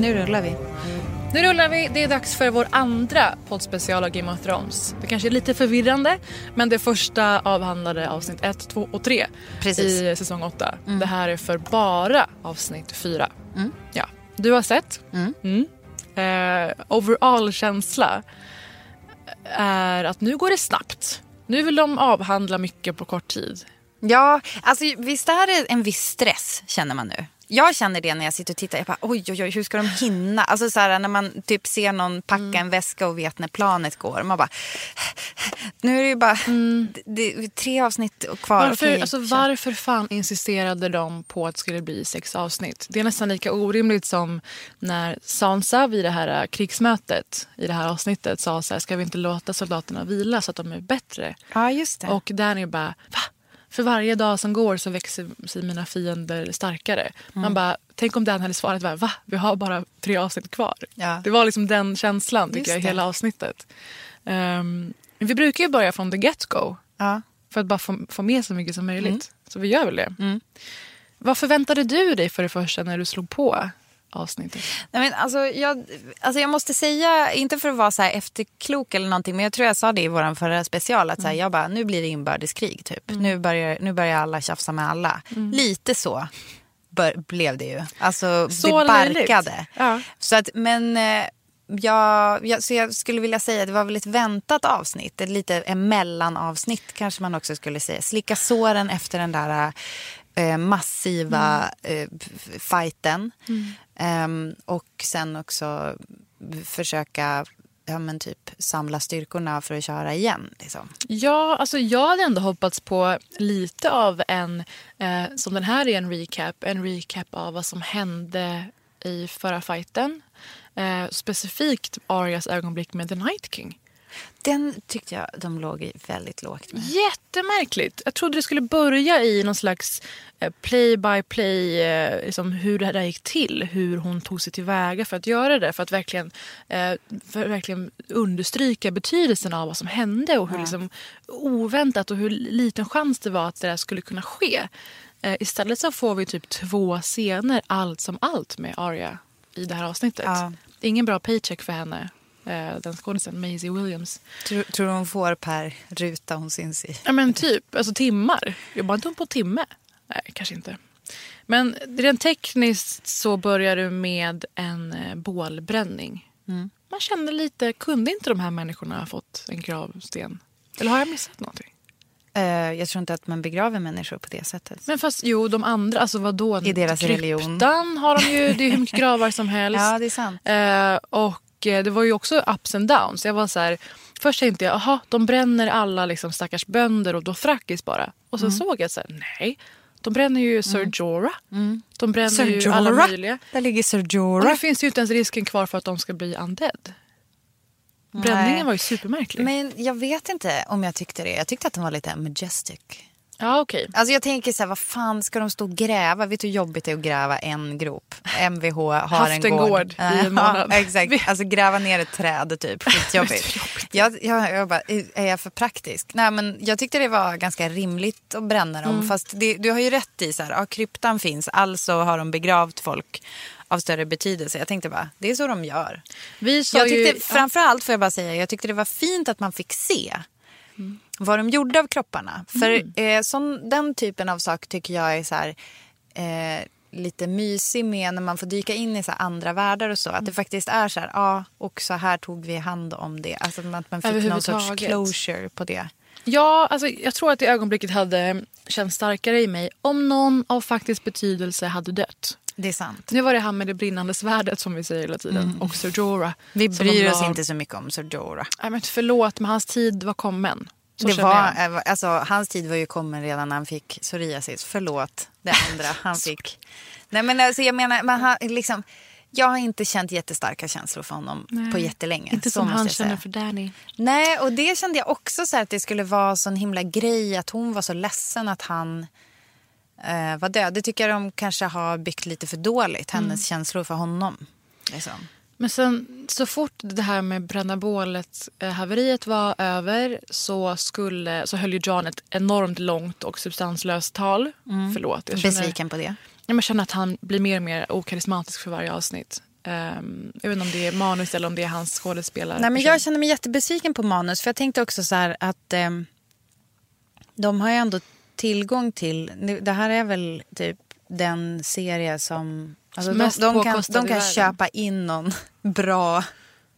Nu rullar vi. Nu rullar vi. Det är dags för vår andra poddspecial av Game of Thrones. Det kanske är lite förvirrande, men det första avhandlade avsnitt 1, 2 och 3 Precis. i säsong 8. Det här är för bara avsnitt 4. Mm. Ja. Du har sett. Mm. Eh, overall-känsla är att nu går det snabbt. Nu vill de avhandla mycket på kort tid. Ja, alltså visst är det en viss stress känner man nu. Jag känner det när jag sitter och tittar. Jag bara, oj, oj, oj, hur ska de hinna? Alltså så här, när man typ ser någon packa Mm. en väska och vet när planet går. Man bara, nu är det ju bara det, det, är tre avsnitt kvar. Varför, Okej, alltså, varför fan insisterade de på att det skulle bli sex avsnitt? Det är nästan lika orimligt som när Sansa vid det här äh, krigsmötet i det här avsnittet sa så här, ska vi inte låta soldaterna vila så att de är bättre? Ja, just det. Och Danny bara, va? För varje dag som går så växer sig mina fiender starkare. Mm. Man bara, tänk om Dan hade svarat bara, va? Vi har bara tre avsnitt kvar. Ja. Det var liksom den känslan tycker jag i hela avsnittet. Ehm, vi brukar ju börja från the get-go. ja. För att bara få, få med så mycket som möjligt. Mm. Så vi gör väl det. Vad förväntade du dig för det första när du slog på avsnittet? Nej, men alltså, jag, alltså jag måste säga, inte för att vara så här efterklok eller någonting, men jag tror jag sa det i vår förra special, att så här, Mm. jag bara, nu blir det inbördeskrig typ. Nu, börjar, nu börjar alla tjafsa med alla. Lite så bör, blev det ju. Alltså Så det barkade. Ja. Så att, men eh, jag, jag, så jag skulle vilja säga att det var väl ett väntat avsnitt. Ett lite mellanavsnitt kanske man också skulle säga. Slicka såren efter den där eh, massiva eh, f- fighten. Ehm, och sen också försöka ja, men typ, samla styrkorna för att köra igen. Liksom. Ja, alltså jag hade ändå hoppats på lite av en, eh, som den här är en recap, en recap av vad som hände i förra fighten. Eh, specifikt Arias ögonblick med The Night King. Den tyckte jag de låg i väldigt lågt med. Jättemärkligt. Jag trodde det skulle börja i någon slags eh, play eh, liksom hur det här gick till. Hur hon tog sig tillväga för att göra det. För att verkligen, eh, för att verkligen understryka betydelsen av vad som hände och hur liksom oväntat och hur liten chans det var att det där skulle kunna ske. Istället så får vi typ två scener, allt som allt, med Arya i det här avsnittet. Ja. Ingen bra paycheck för henne, den skådisen Maisie Williams. Tror, tror du hon får per ruta hon syns i? Ja men typ, alltså timmar. Jobbar inte hon på timme? Nej, kanske inte. Men rent tekniskt så börjar du med en eh, bålbränning. Man kände lite, kunde inte de här människorna ha fått en gravsten? Eller har jag missat någonting? Eh, jag tror inte att man begraver människor på det sättet. Men fast jo, de andra, alltså vadå? I deras Kryptan religion. har de ju, det är hur mycket gravar som helst. Ja, det är sant. Eh, och eh, det var ju också ups and downs. Jag var så här, först tänkte jag, aha, de bränner alla liksom stackars bönder och då frackis bara. Och Mm. sen såg jag så här, nej. De bränner ju Sir Jorah. De bränner ju alla möjliga. Där ligger Sir Och Jorah. nu finns det ju inte ens risken kvar för att de ska bli undead. Bränningen Nej. var ju supermärklig. Men jag vet inte om jag tyckte det. Jag tyckte att den var lite majestic. Ja, okej. Alltså jag tänker så här, vad fan ska de stå och gräva? Vet du hur jobbigt det är att gräva en grop? Mvh har Haft en en gård. gård i en månad. Ja, exakt, alltså gräva ner ett träd typ. Skitjobbigt. jag, jag, jag bara, är jag för praktisk? Nej men jag tyckte det var ganska rimligt att bränna dem. Fast det, du har ju rätt i så här, ja, kryptan finns, alltså har de begravt folk av större betydelse. Jag tänkte bara, det är så de gör. Vi Jag tyckte, ju, framförallt får jag bara säga, jag tyckte det var fint att man fick se vad de gjorde av kropparna. För eh, sån, den typen av sak tycker jag är så här, eh, lite mysig med när man får dyka in i så andra världar och så. Att det faktiskt är så här, ja, och så här tog vi hand om det. Alltså att man fick någon sorts closure på det. Ja, alltså, jag tror att det ögonblicket hade känts starkare i mig om någon av faktisk betydelse hade dött. Det är sant. Nu var det han med det brinnande svärdet som vi säger hela tiden. Och Sir Jorah. Vi bryr de oss inte så mycket om Sir Jorah. Nej, men förlåt, men hans tid var kommen. Så Det var, jag. alltså, hans tid var ju kommen redan när han fick psoriasis. Förlåt, det andra han fick. Nej men alltså jag menar, man har, liksom, jag har inte känt jättestarka känslor för honom på jättelänge. Inte som han känner för Danny. Nej, och det kände jag också så här att det skulle vara sån himla grej att hon var så ledsen att han eh, var död. Det tycker jag de kanske har byggt lite för dåligt, hennes Mm. känslor för honom. Liksom. Men sen så fort det här med bålet eh, var över så, skulle, så höll ju John ett enormt långt och substanslöst tal. Förlåt. Jag känner, Besviken på det. Jag känner att han blir mer och mer okarismatisk för varje avsnitt. Um, jag vet inte om det är manus eller om det är hans skådespelare. Nej, men jag känner mig jättebesviken på manus. För jag tänkte också så att ehm, de har ju ändå tillgång till... Det här är väl typ den serie som... Alltså de, de kan, de kan köpa in någon bra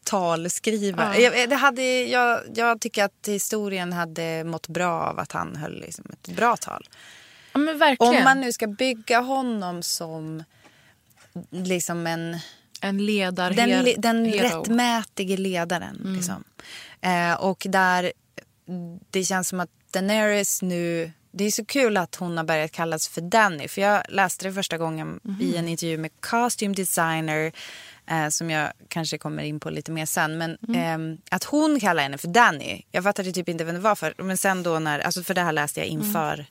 talskrivare. Ja. Jag, det hade, jag, jag tycker att historien hade mått bra av att han höll liksom ett bra tal. ja. Om man nu ska bygga honom som liksom en en ledare. den, le- den hero. Mm. rättmätige ledaren. Liksom. Eh, och där det känns som att Daenerys nu... Det är så kul att hon har börjat kallas för Danny. För jag läste det första gången Mhm. i en intervju med costume designer eh, som jag kanske kommer in på lite mer sen. Men Mm. ehm, att hon kallar henne för Danny. Jag fattade typ inte vem det var för. Men sen då när... Alltså för det här läste jag Mm. inför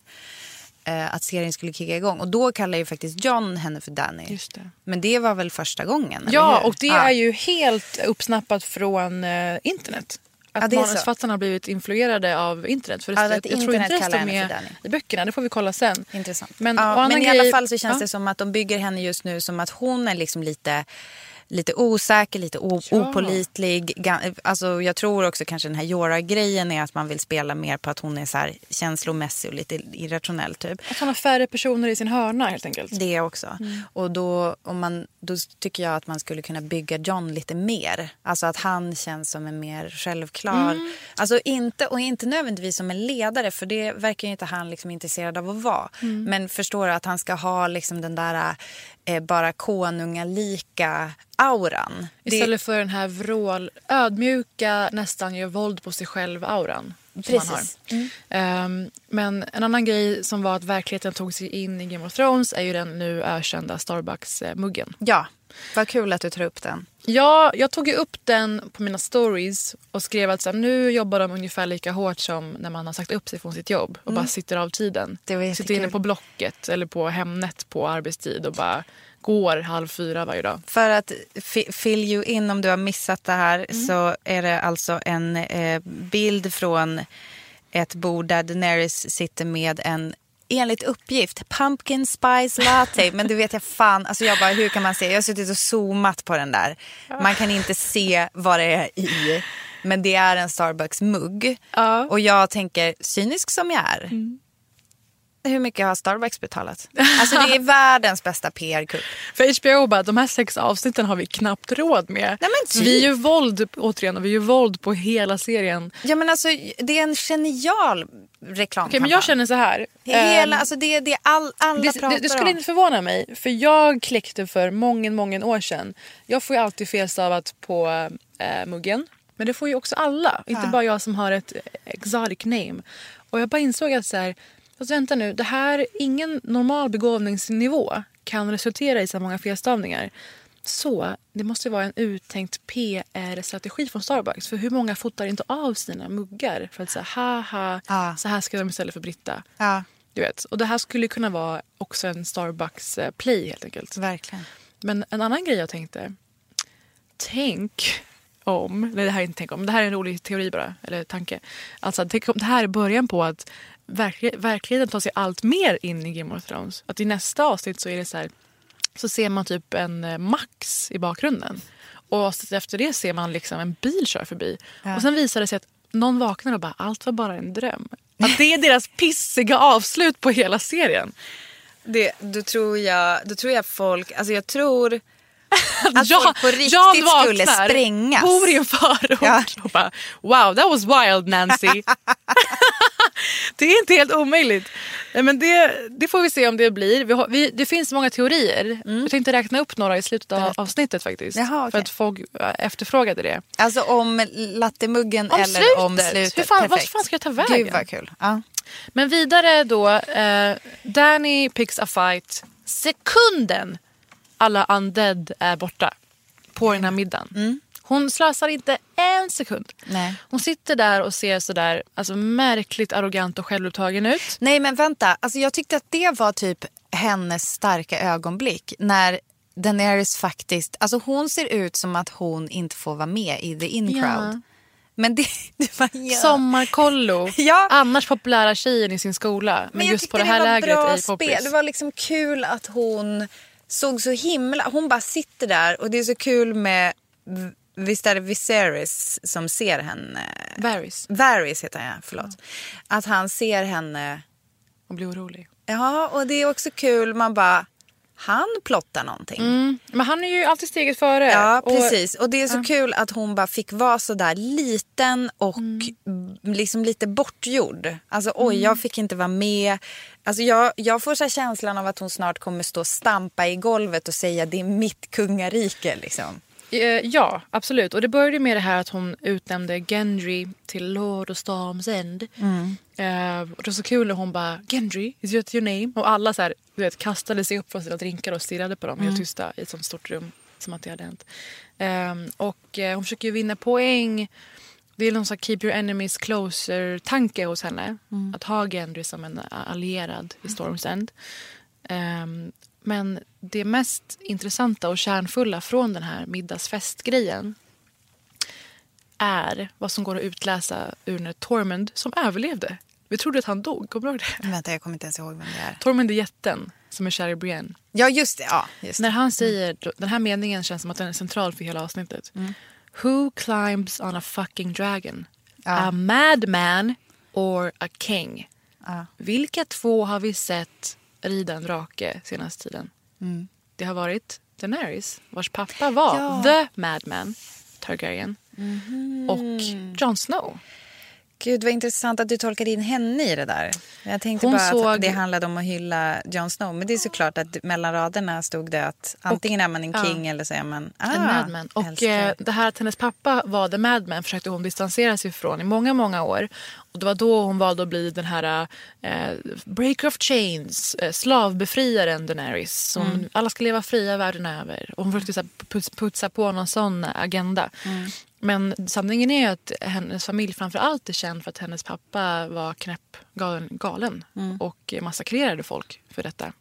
eh, att serien skulle kicka igång. Och då kallar ju faktiskt John henne för Danny. Det. Men det var väl första gången? Ja, och det Ja. är ju helt uppsnappat från eh, internet. Att Ja, manusförfattarna har blivit influerade av internet. För Ja, jag tror internet inte står henne för med i böckerna. Det får vi kolla sen. Intressant. Men, ja, men i grej- alla fall så känns ja. det som att de bygger henne just nu som att hon är liksom lite, lite osäker, lite o- Ja. opålitlig. Ga- Alltså, jag tror också kanske den här Jora-grejen är att man vill spela mer på att hon är så här känslomässig och lite irrationell typ. Att hon har färre personer i sin hörna helt enkelt. Det också. Mm. Och då, om man, då tycker jag att man skulle kunna bygga John lite mer. Alltså att han känns som en mer självklar... Mm. Alltså inte, och inte nödvändigtvis som en ledare för det verkar inte han liksom intresserad av att vara. Mm. Men förstår du att han ska ha liksom den där eh, bara konungalika auran. Det- Istället för den här vrål, ödmjuka, nästan gör våld på sig själv-auran. Som man har. Precis. Mm. Ehm, men en annan grej som var att verkligheten tog sig in i Game of Thrones är ju den nu ökända Starbucks-muggen. Ja, vad kul att du tar upp den. Ja, jag tog ju upp den på mina stories och skrev att så här, nu jobbar de ungefär lika hårt som när man har sagt upp sig från sitt jobb och bara sitter av tiden. Mm. Sitter inne på Blocket eller på Hemnet på arbetstid och bara går halv fyra varje dag. För att fi- fill you in om du har missat det här Mm. så är det alltså en eh, bild från ett bord där Daenerys sitter med en enligt uppgift pumpkin spice latte. Men det vet jag fan, alltså jag bara hur kan man se? Jag har suttit och zoomat på den där. Man kan inte se vad det är i. Men det är en Starbucks-mugg. Ja. Och jag tänker, cynisk som jag är. Hur mycket har Starbucks betalat? Alltså det är världens bästa PR-kupp. För HBO bara, de här sex avsnitten har vi knappt råd med. Nej, men vi typ. gör våld, återigen, och vi gör våld på hela serien. Ja men alltså det är en genial reklamkampanj. Okej, men jag känner så här. Hela, ehm, alltså det, det är all, alla det, pratar det, det skulle om. inte förvåna mig, för jag kläckte för många, många år sedan. Jag får ju alltid felstavat på äh, muggen. Men det får ju också alla, inte bara jag som har ett exotic name. Och jag bara insåg att så här, fast vänta nu, det här, ingen normal begåvningsnivå kan resultera i så många felstavningar. Så det måste vara en uttänkt PR-strategi från Starbucks. För hur många fotar inte av sina muggar för att säga haha, Ja. så här ska de istället för Britta. Ja, Du vet. Och det här skulle kunna vara också en Starbucks eh, play helt enkelt. verkligen. Men en annan grej jag tänkte. Tänk om, nej det här är inte tänk om, det här är en rolig teori bara, eller tanke. Alltså tänk om det här är början på att verklig, verkligheten tar sig allt mer in i Game of Thrones. Att i nästa avsnitt så är det så här, så ser man typ en eh, Max i bakgrunden. Och efter det ser man liksom en bil köra förbi. Och sen visar det sig att någon vaknar och bara allt var bara en dröm. Att det är deras pissiga avslut på hela serien. Det, då, tror jag, då tror jag folk, alltså jag tror att Jan- folk på riktigt Jan skulle sprängas. bor i en förort Ja. och bara wow that was wild Nancy. det är inte helt omöjligt. Men det, det får vi se om det blir. Vi har, vi, det finns många teorier. Jag tänkte räkna upp några i slutet av avsnittet faktiskt. Mm. Jaha, okej. För att folk efterfrågade det. Alltså om lattemuggen Om eller slutet. om slutet. Hur fan- Perfekt. fan ska jag ta vägen? Gud vad kul. Ja. Men vidare då. Eh, Danny picks a fight sekunden alla undead är borta på den här middagen. Hon slösar inte en sekund. Nej. Hon sitter där och ser sådär alltså, märkligt arrogant och självupptagen ut. Nej men vänta, alltså, jag tyckte att det var typ hennes starka ögonblick. När Daenerys faktiskt, alltså hon ser ut som att hon inte får vara med i the in Ja. Men det, det var ja. Sommarkollo. Ja. Annars populära tjejen i sin skola. Men, jag just på det här lägret i Poppis. spel. Det var liksom kul att hon såg så himla... Hon bara sitter där och det är så kul med... Visst är det Viserys som ser henne? Varys. Varys heter han, ja, förlåt. Att han ser henne. Och blir orolig. Ja, och det är också kul. Man bara, han plottar någonting. Mm. Men han är ju alltid steget före. Ja, Och- precis. Och det är så kul att hon bara fick vara så där liten och Mm. liksom lite bortgjord. Alltså oj, jag fick inte vara med. Alltså jag, jag får så känslan av att hon snart kommer stå och stampa i golvet och säga det är mitt kungarike liksom. Eh, Ja, absolut. Och det började med det här att hon utnämnde Gendry till Lord of Storm's End. Eh, och det var så kul när hon bara “Gendry, is that your name?” och alla så här, du vet, kastade sig upp från sina drinkar och stirrade på dem helt tysta i ett sånt stort rum. Som att det hade hänt. Eh, och eh, hon försöker ju vinna poäng. Det är någon sån keep your enemies closer-tanke hos henne. Att ha Gendry som en allierad i Storm's End. Ehm, men det mest intressanta och kärnfulla från den här middagsfestgrejen är vad som går att utläsa ur när Tormund, som överlevde. Vi trodde att han dog, kommer du ihåg det? Vänta, jag kommer inte ens ihåg vem det är. Tormund är jätten som är kär i Brienne. Ja, just det. Ja, just det. När han säger, den här meningen känns som att den är central för hela avsnittet. Who climbs on a fucking dragon? A madman or a king? Vilka två har vi sett rida en drake senaste tiden? Det har varit Daenerys, vars pappa var Ja. the madman Targaryen. Och Jon Snow. Gud vad intressant att du tolkade in henne i det där. Jag tänkte Hon bara att såg- det handlade om att hylla Jon Snow. Men det är såklart att mellan raderna stod det att antingen är man en ja. king eller så är man ah, en madman. Och eh, det här att hennes pappa var the madman försökte hon distansera sig ifrån i många, många år. Och det var då hon valde att bli den här eh, breaker of chains, eh, slavbefriaren Daenerys. Som Mm. alla ska leva fria världen över. Och hon försökte så här, puts, putsa på någon sån agenda. Mm. Men sanningen är ju att hennes familj framför allt är känd för att hennes pappa var knäpp galen, galen Mm. och massakrerade folk för detta.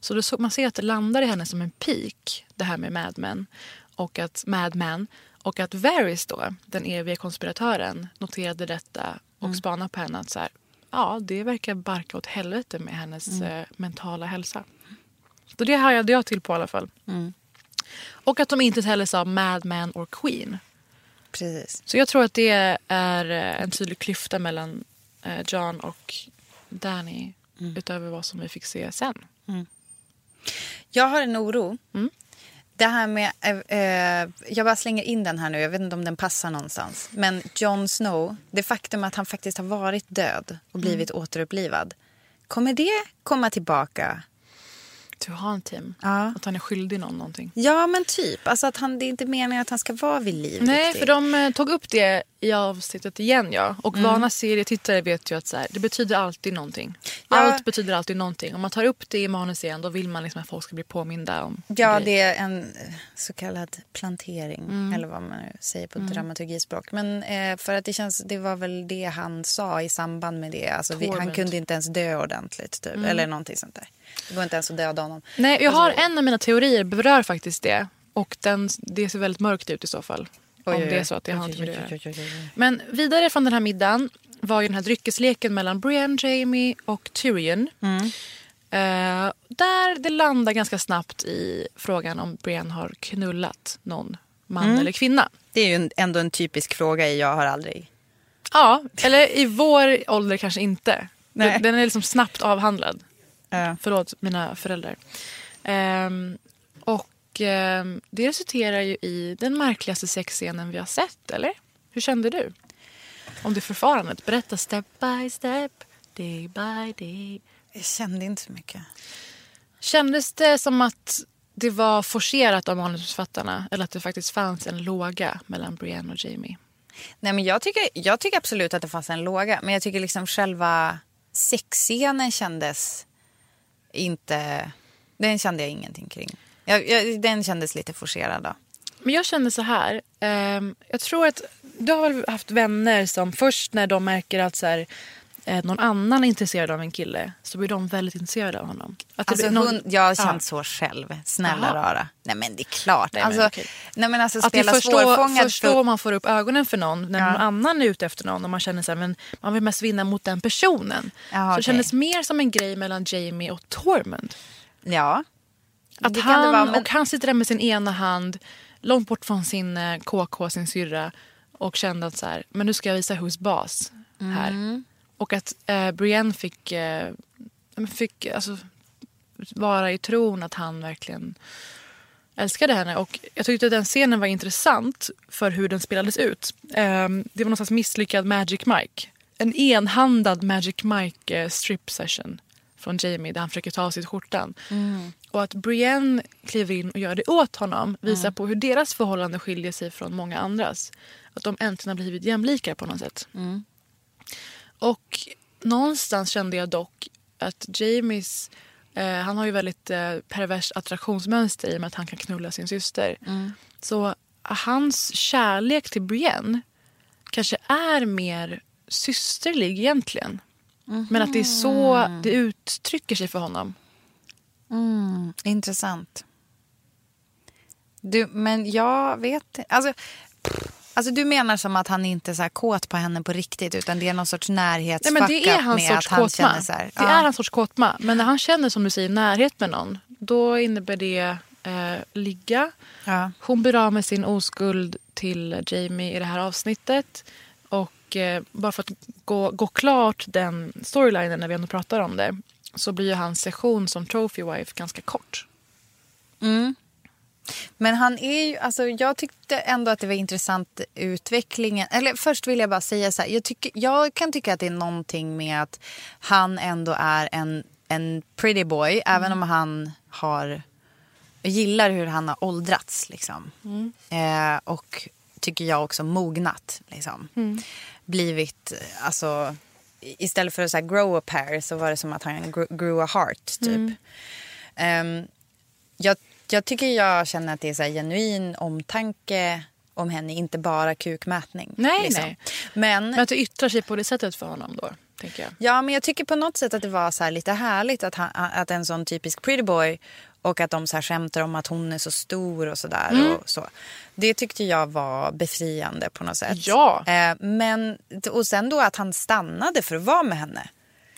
Så då så, man ser att det landar i henne som en peak, det här med Mad Men och att Mad Men och att Varys då, den eviga konspiratören, noterade detta och spanade på henne att så här, ja, det verkar barka åt helvete med hennes eh, mentala hälsa. Så det hajade jag till på i alla fall. Och att de inte heller sa Mad Man or Queen. Precis. Så jag tror att det är eh, en tydlig klyfta mellan eh, John och Danny utöver vad som vi fick se sen. Jag har en oro. Mm. Det här med... Eh, eh, jag bara slänger in den här nu. Jag vet inte om den passar någonstans. Men Jon Snow, det faktum att han faktiskt har varit död och blivit Mm. återupplivad. Kommer det komma tillbaka? Har en team. Ja. Att han är skyldig någon någonting. Ja, men typ. Alltså att han, det är inte meningen att han ska vara vid liv. Nej, riktigt. för de eh, tog upp det i avsnittet igen. ja. Och vana serietittare vet ju att så här, det betyder alltid någonting. Ja. Allt betyder alltid någonting. Om man tar upp det i manus igen då vill man liksom att folk ska bli påminda om Ja, det är en eh, så kallad plantering, Mm. eller vad man säger på dramaturgispråk. Men eh, för att det känns, det var väl det han sa i samband med det. Alltså, vi, han kunde inte ens dö ordentligt, typ. eller någonting sånt där. Det går inte ens att döda honom. Nej, jag har en av mina teorier berör faktiskt det. Och den, det ser väldigt mörkt ut i så fall. Oj, om det är så att det har med det att. Men vidare från den här middagen var ju den här dryckesleken mellan Brienne, Jamie och Tyrion. Eh, där det landar ganska snabbt i frågan om Brienne har knullat någon man Mm. eller kvinna. Det är ju ändå en typisk fråga i Jag har aldrig. Ja, eller i vår ålder kanske inte. Nej. Den är liksom snabbt avhandlad. Ja. Förlåt mina föräldrar. Ehm, och ehm, det resulterar ju i den märkligaste sexscenen vi har sett, eller? Hur kände du? Om det förfarandet. Berätta step by step, day by day. Jag kände inte så mycket. Kändes det som att det var forcerat av manusförfattarna eller att det faktiskt fanns en låga mellan Brienne och Jamie? Nej, men jag, tycker, jag tycker absolut att det fanns en låga. Men jag tycker liksom själva sexscenen kändes inte... Den kände jag ingenting kring. Jag, jag, den kändes lite forcerad. Då. Men jag känner så här. Eh, jag tror att du har väl haft vänner som först när de märker att så här, eh, någon annan är intresserad av en kille så blir de väldigt intresserade av honom. Att det Alltså, någon- hon, jag har Ja. känt så själv. Snälla Jaha. rara. Nej men det är klart. Nej, men alltså, okej. nej, men alltså Att det spela först då, svårfångad. först för- då man får upp ögonen för någon när Ja. någon annan är ute efter någon och man känner så här, men man vill mest vinna mot den personen. Jaha, så det okej. kändes mer som en grej mellan Jamie och Tormund. Ja. Att Det han, det vara, men- och han sitter där med sin ena hand långt bort från sin eh, KK, sin syrra och kände att så här, men nu ska jag visa who's boss här. Mm. Och att eh, Brienne fick, eh, fick alltså, vara i tron att han verkligen älskade henne. Och jag tyckte att den scenen var intressant för hur den spelades ut. Eh, det var någon slags misslyckad Magic Mike. En enhandad Magic Mike eh, strip session från Jamie där han försöker ta av sig skjortan. Och att Brienne kliver in och gör det åt honom visar på hur deras förhållande skiljer sig från många andras. Att de äntligen har blivit jämlikar på något sätt. Och någonstans kände jag dock att Jamies... Eh, han har ju väldigt eh, perverst attraktionsmönster i och med att han kan knulla sin syster. Så hans kärlek till Brienne kanske är mer systerlig egentligen. Men att det är så det uttrycker sig för honom. Intressant. Du, men jag vet alltså, alltså du menar som att han inte är så här kåt på henne på riktigt utan det är någon sorts Nej, närhetsfuck men det är hans med sorts att han kåtma. känner så här. Det ja. är hans sorts kåtma. Men när han känner som du säger närhet med någon då innebär det eh, ligga. Ja. Hon blir av med sin oskuld till Jamie i det här avsnittet. Och eh, bara för att gå, gå klart den storylinen när vi ändå pratar om det så blir ju hans session som trophy wife ganska kort. Men han är ju, alltså jag tyckte ändå att det var intressant utvecklingen. Eller först vill jag bara säga så här, jag, tycker, jag kan tycka att det är någonting med att han ändå är en, en pretty boy. Även om han har, gillar hur han har åldrats liksom. Eh, och tycker jag också mognat liksom. Blivit, alltså istället för att så här grow a pair så var det som att han gr- grew a heart typ. Ehm, jag, jag tycker jag känner att det är så genuin omtanke om henne, inte bara kukmätning. Nej, nej. Men, Men att det yttrar sig på det sättet för honom då, tänker jag. ja, men jag tycker på något sätt att det var så här lite härligt att, han, att en sån typisk pretty boy och att de så här skämtar om att hon är så stor och sådär. Mm. Och så. Det tyckte jag var befriande på något sätt. Ja. Eh, men, och sen då att han stannade för att vara med henne.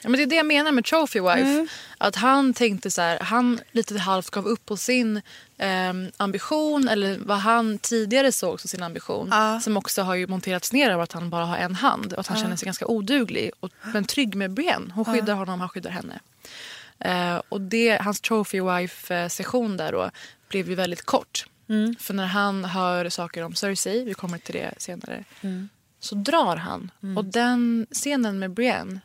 Ja, men det är det jag menar med Trophy Wife. Att han tänkte så här, han lite halvt gav upp på sin ehm, ambition eller vad han tidigare såg som sin ambition. Ja. Som också har ju monterats ner av att han bara har en hand och att han känner sig ganska oduglig. Och, men trygg med Brienne. Hon skyddar honom, han skyddar henne. Eh, och det, hans Trophy Wife-session där då blev ju väldigt kort. För när han hör saker om Cersei, vi kommer till det senare, så drar han. Och den scenen med Brienne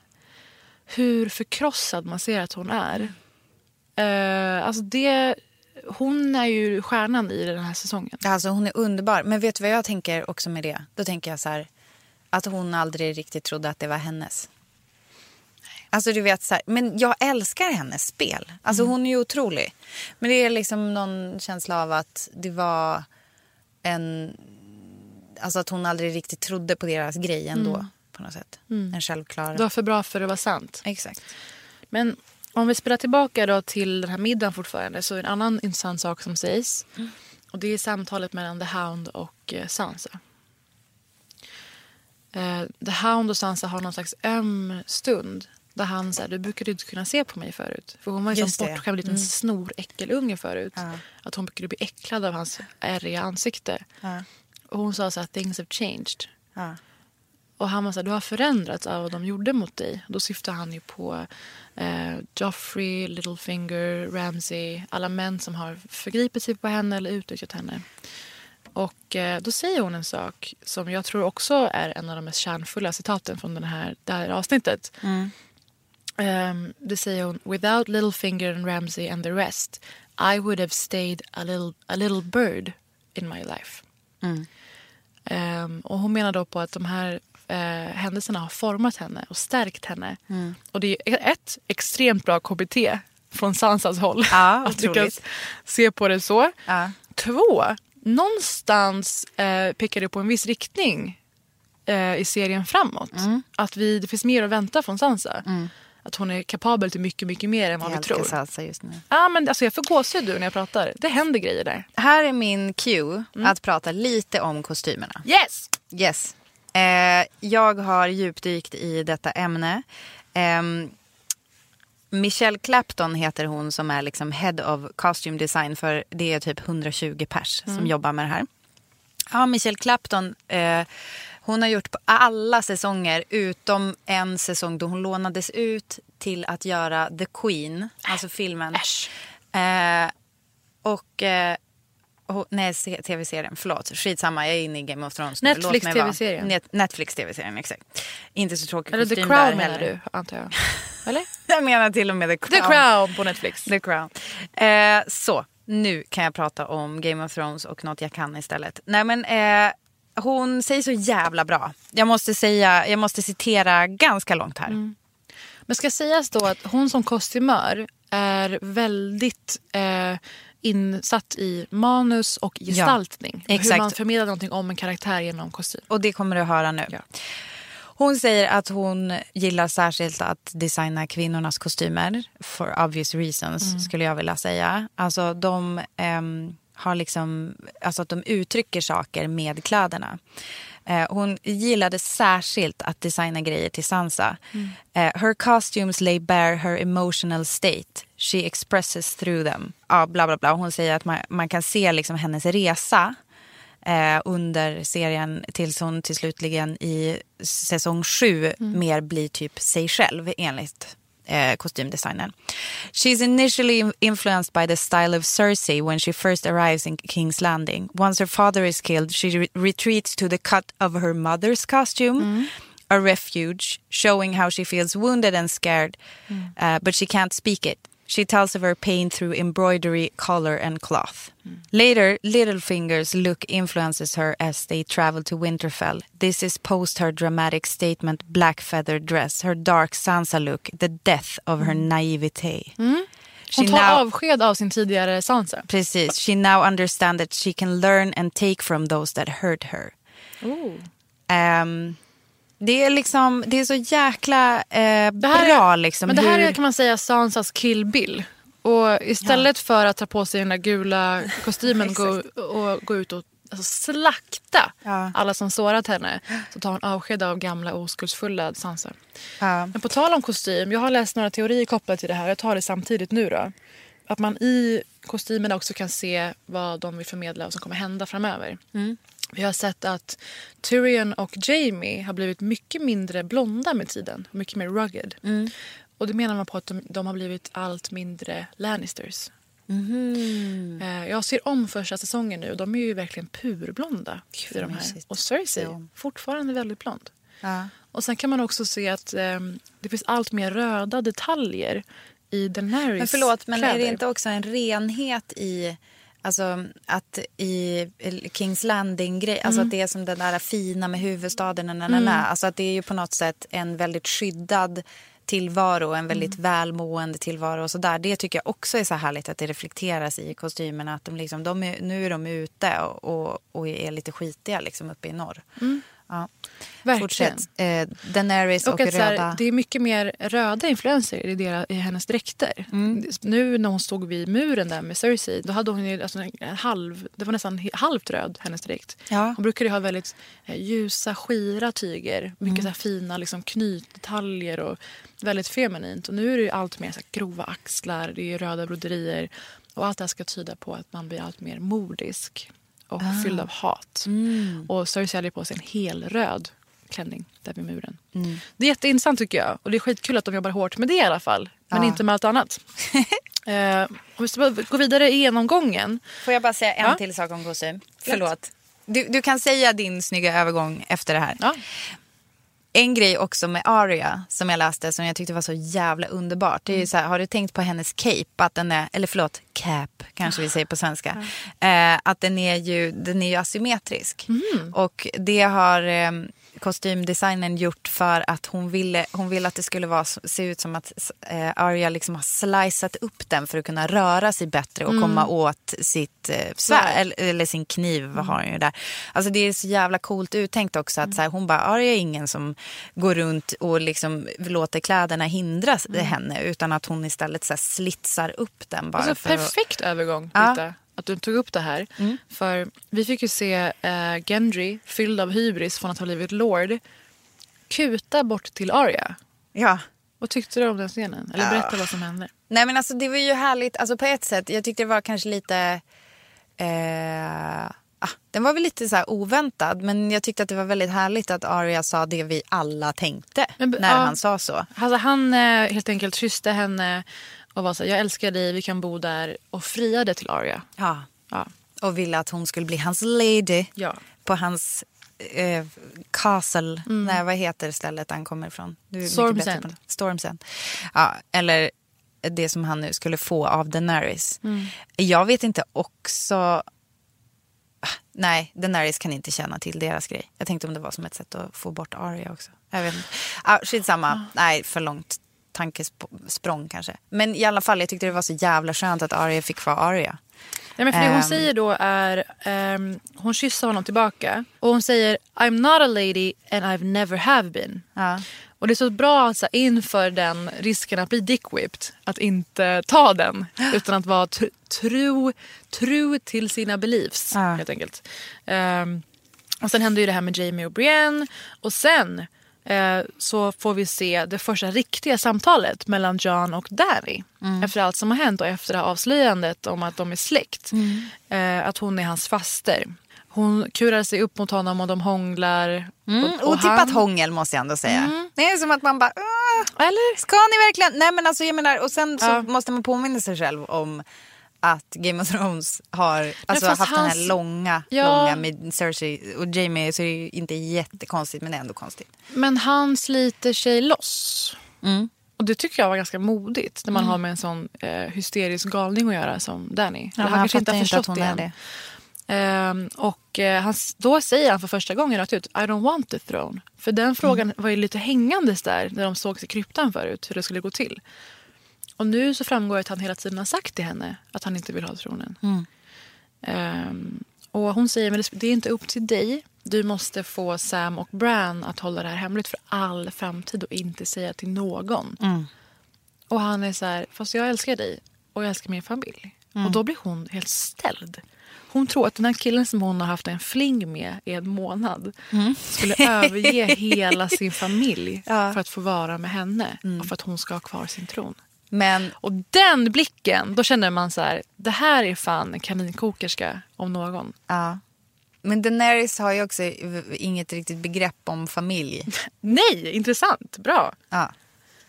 hur förkrossad man ser att hon är. Eh, alltså det, hon är ju stjärnan i den här säsongen. Alltså hon är underbar. Men vet du vad jag tänker också med det? Då tänker jag så här, att hon aldrig riktigt trodde att det var hennes. Alltså du vet så här, men jag älskar hennes spel. Alltså hon är ju otrolig. Men det är liksom någon känsla av att det var en, alltså att hon aldrig riktigt trodde på deras grej ändå. På något sätt. En självklar. Det var för bra för att vara sant. Exakt. Men om vi spelar tillbaka då till den här middagen fortfarande så är en annan intressant sak som sägs. Och det är samtalet mellan The Hound och eh, Sansa. Eh, The Hound och Sansa har någon slags öm stund Där han säger du brukade inte kunna se på mig förut. För hon var ju Just det. bortskämd liten snoräckelunge förut. Ja. Att hon brukade bli äcklad av hans ärriga ansikte. Ja. Och hon sa så här, things have changed. Ja. Och han var så här, du har förändrats av vad de gjorde mot dig. Då syftar han ju på eh, Joffrey, Littlefinger, Ramsay. Alla män som har förgripit sig på henne eller utnyttjat henne. Och eh, då säger hon en sak som jag tror också är en av de mest kärnfulla citaten från den här, det här avsnittet. Um, det säger hon. Without Littlefinger and Ramsay and the rest I would have stayed a little, a little bird in my life. Um, och hon menar då på att de här eh, händelserna har format henne och stärkt henne. Och det är ett, extremt bra KBT från Sansas håll. Ja, att lyckas otroligt. se på det så. Ja. Två, någonstans eh, pekar det på en viss riktning eh, i serien framåt. Mm. Att vi, det finns mer att vänta från Sansa. Att hon är kapabel till mycket, mycket mer än vad Jag vi tror. salsa just nu. Ja, men alltså jag får gåshud när jag pratar. Det händer grejer där. Här är min cue Mm. att prata lite om kostymerna. Yes! Yes. Eh, jag har djupdykt i detta ämne. Ehm, Michelle Clapton heter hon som är liksom head of costume design för det är typ 120 pers som jobbar med det här. Ja, Michelle Clapton, eh, hon har gjort på alla säsonger utom en säsong då hon lånades ut till att göra The Queen, alltså filmen. Äsch. Eh, och... Eh, och, nej, se- tv-serien. Förlåt. Skitsamma, jag är inne i Game of Thrones. Netflix. TV-serien. Net, Netflix tv-serien, exakt. Inte så tråkig Eller The Crown menar du, antar jag. Eller? Jag menar till och med The Crown. The Crown på Netflix. The Crown. Eh, så, nu kan jag prata om Game of Thrones och något jag kan istället. Nej men, eh, hon säger så jävla bra. Jag måste, säga, jag måste citera ganska långt här. Mm. Men ska sägas då att hon som kostymör är väldigt eh, insatt i manus och gestaltning. exakt. Hur man förmedlar någonting om en karaktär genom kostym. Och det kommer du att höra nu. Ja. Hon säger att hon gillar särskilt att designa kvinnornas kostymer. For obvious reasons skulle jag vilja säga. Alltså de ehm, har liksom, alltså att de uttrycker saker med kläderna. Eh, hon gillade särskilt att designa grejer till Sansa. Eh, her costumes lay bare her emotional state. She expresses through them. Ja, bla bla bla. Hon säger att man, man kan se liksom hennes resa eh, under serien tills hon till slutligen i säsong sju mer blir typ sig själv enligt eh, kostymdesignern. She's initially influenced by the style of Cersei when she first arrives in King's Landing. Once her father is killed she re- retreats to the cut of her mother's costume. A refuge, showing how she feels wounded and scared, uh, but she can't speak it. She tells of her pain through embroidery, color, and cloth. Later, Littlefinger's look influences her as they travel to Winterfell. This is post her dramatic statement black feather dress, her dark Sansa look, the death of her mm. naivete. Mm. She Hon tar now- avsked av sin tidigare Sansa. Precis. She now understands that she can learn and take from those that hurt her. Ehm, det är liksom, det är så jäkla eh, Det här bra är, liksom. men det här hur- är kan man säga Sansas Kill Bill. Och istället för att ta på sig den där gula kostymen gå, och gå ut och alltså, slakta Ja. alla som sårat henne så tar hon avsked av gamla oskuldsfulla Sansa. Ja. Men på tal om kostym, jag har läst några teorier kopplade till det här. Jag tar det samtidigt nu då. Att man i kostymerna också kan se vad de vill förmedla och som kommer hända framöver. Vi har sett att Tyrion och Jamie har blivit mycket mindre blonda med tiden. Mycket mer rugged. Och det menar man på att de, de har blivit allt mindre Lannisters. Eh, Jag ser om första säsongen nu och de är ju verkligen purblonda. i de här. Och Cersei, Se om. fortfarande väldigt blond. Ja. Och sen kan man också se att ehm, det finns allt mer röda detaljer i Daenerys Men förlåt, men är det kläder. inte också en renhet i... Alltså att i Kings Landing-grej, alltså Mm. att det är som den där fina med huvudstaden. Na, na, na, na. Alltså att det är ju på något sätt en väldigt skyddad tillvaro, en väldigt Mm. välmående tillvaro och sådär. Det tycker jag också är så härligt att det reflekteras i kostymerna. Att de liksom, de är, nu är de ute och, och, och är lite skitiga liksom uppe i norr. Mm. Ja. Verkligen. Fortsätt. Eh, Daenerys och, Och röda. här, det är mycket mer röda influenser i, deras, i hennes dräkter. Mm. Nu när hon stod vid muren där med Cersei, då hade hon ju alltså en halv, det var nästan halvt röd, hennes dräkt. Ja. Hon brukade ju ha väldigt eh, ljusa, skira tyger. Mycket Mm. så fina liksom, knytdetaljer och väldigt feminint. Och nu är det allt mer så grova axlar, det är röda broderier. Och allt det här ska tyda på att man blir allt mer mordisk och Ah. fylld av hat. Mm. Och Cersei hade på sig en hel röd klänning där vid muren. Mm. Det är jätteintressant tycker jag. Och det är skitkul att de jobbar hårt med det i alla fall. Men Ja. inte med allt annat. eh, om vi ska gå vidare i genomgången. Får jag bara säga en Ja. till sak om kostym? Förlåt. Du, du kan säga din snygga övergång efter det här. Ja. En grej också med Aria som jag läste som jag tyckte var så jävla underbart. Det är Mm. ju så här, har du tänkt på hennes cape? Att den är, eller förlåt, cap kanske vi säger på svenska. Eh, att den är ju, den är ju asymmetrisk. Mm. Och det har eh, kostymdesignen gjort för att hon ville, hon ville att det skulle vara, se ut som att eh, Arya liksom har slicat upp den för att kunna röra sig bättre och komma åt sitt eh, svärd, eller, eller sin kniv. Vad har hon ju där. Alltså det är så jävla coolt uttänkt också att så här, hon bara, Arya är ingen som går runt och liksom låter kläderna hindra henne utan att hon istället så här, slitsar upp den bara. Alltså, för att- perfekt övergång, Ja. Att du tog upp det här. För vi fick ju se eh, Gendry, fylld av hybris från att ha blivit lord, kuta bort till Arya. Ja. Vad tyckte du om den scenen? Eller berätta vad som hände. Nej men alltså det var ju härligt, alltså på ett sätt, jag tyckte det var kanske lite, eh, ah, den var väl lite så här oväntad men jag tyckte att det var väldigt härligt att Arya sa det vi alla tänkte Men, när ja. han sa så. Alltså, han eh, helt enkelt kysste henne och var så här, jag älskar dig, vi kan bo där. Och friade till Arya. Ja. Ja. Och ville att hon skulle bli hans lady Ja. på hans eh, castle, nej vad heter stället han kommer ifrån? Du är mycket Storm's bättre End. på det. Storm's End. Ja, eller det som han nu skulle få av Daenerys. Jag vet inte också... Nej, Daenerys kan inte känna till deras grej. Jag tänkte om det var som ett sätt att få bort Arya också. Jag vet inte. Ah, skitsamma. Nej, för långt tankesprång kanske. Men i alla fall, jag tyckte det var så jävla skönt att Arya fick vara Arya. Nej, men för det hon Ehm. säger då är, ehm, hon kysser honom tillbaka och hon säger I'm not a lady and I've never have been. Ja. Och det är så bra alltså, inför den risken att bli dick-whipped att inte ta den utan att vara tr- tro, tro till sina beliefs Ja. helt enkelt. Ehm, och sen händer ju det här med Jamie och Brienne och sen eh, så får vi se det första riktiga samtalet mellan John och Danny. Efter allt som har hänt och efter avslöjandet om att de är släkt. Eh, att hon är hans faster. Hon kurar sig upp mot honom och de hånglar. Mm, och, och otippat han- hångel måste jag ändå säga. Det är som att man bara... "Åh, Eller? Ska ni verkligen? Nej men alltså jag menar, och sen så Ja. måste man påminna sig själv om att Game of Thrones har alltså, haft den hans- här långa, Ja. långa med Cersei och Jamie så är det inte jättekonstigt men det är ändå konstigt. Men han sliter sig loss. Mm. Och det tycker jag var ganska modigt när man har med en sån eh, hysterisk galning att göra som Danny. Ja, han kanske har inte att förstått hon är än. det. Ehm, och eh, han, då säger han för första gången rakt ut I don't want the throne. För den frågan var ju lite hängandes där när de sågs i kryptan förut hur det skulle gå till. Och nu så framgår att han hela tiden har sagt till henne att han inte vill ha tronen. Ehm, och hon säger men det- är inte upp till dig. Du måste få Sam och Bran att hålla det här hemligt för all framtid och inte säga till någon. Och han är så här, fast jag älskar dig och jag älskar min familj. Och då blir hon helt ställd. Hon tror att den här killen som hon har haft en fling med i en månad skulle överge hela sin familj Ja. för att få vara med henne och för att hon ska ha kvar sin tron. Men Och den blicken, då känner man så här, det här är fan en kaninkokerska om någon. ja. Men Daenerys har ju också inget riktigt begrepp om familj. Nej, intressant, bra. Ja.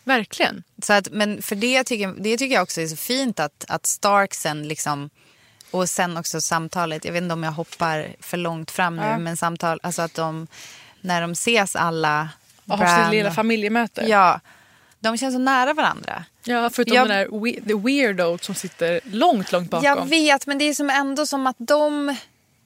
Verkligen. Så att, men för det tycker, det tycker jag också är så fint att, att Starksen liksom och sen också samtalet, jag vet inte om jag hoppar för långt fram nu, Ja. men samtal, alltså att de, när de ses alla, Och har sitt lilla familjemöte. Ja, de känns så nära varandra. Ja, förutom Jag- den där we- the weirdo som sitter långt, långt bakom. Jag vet, men det är som ändå som att de,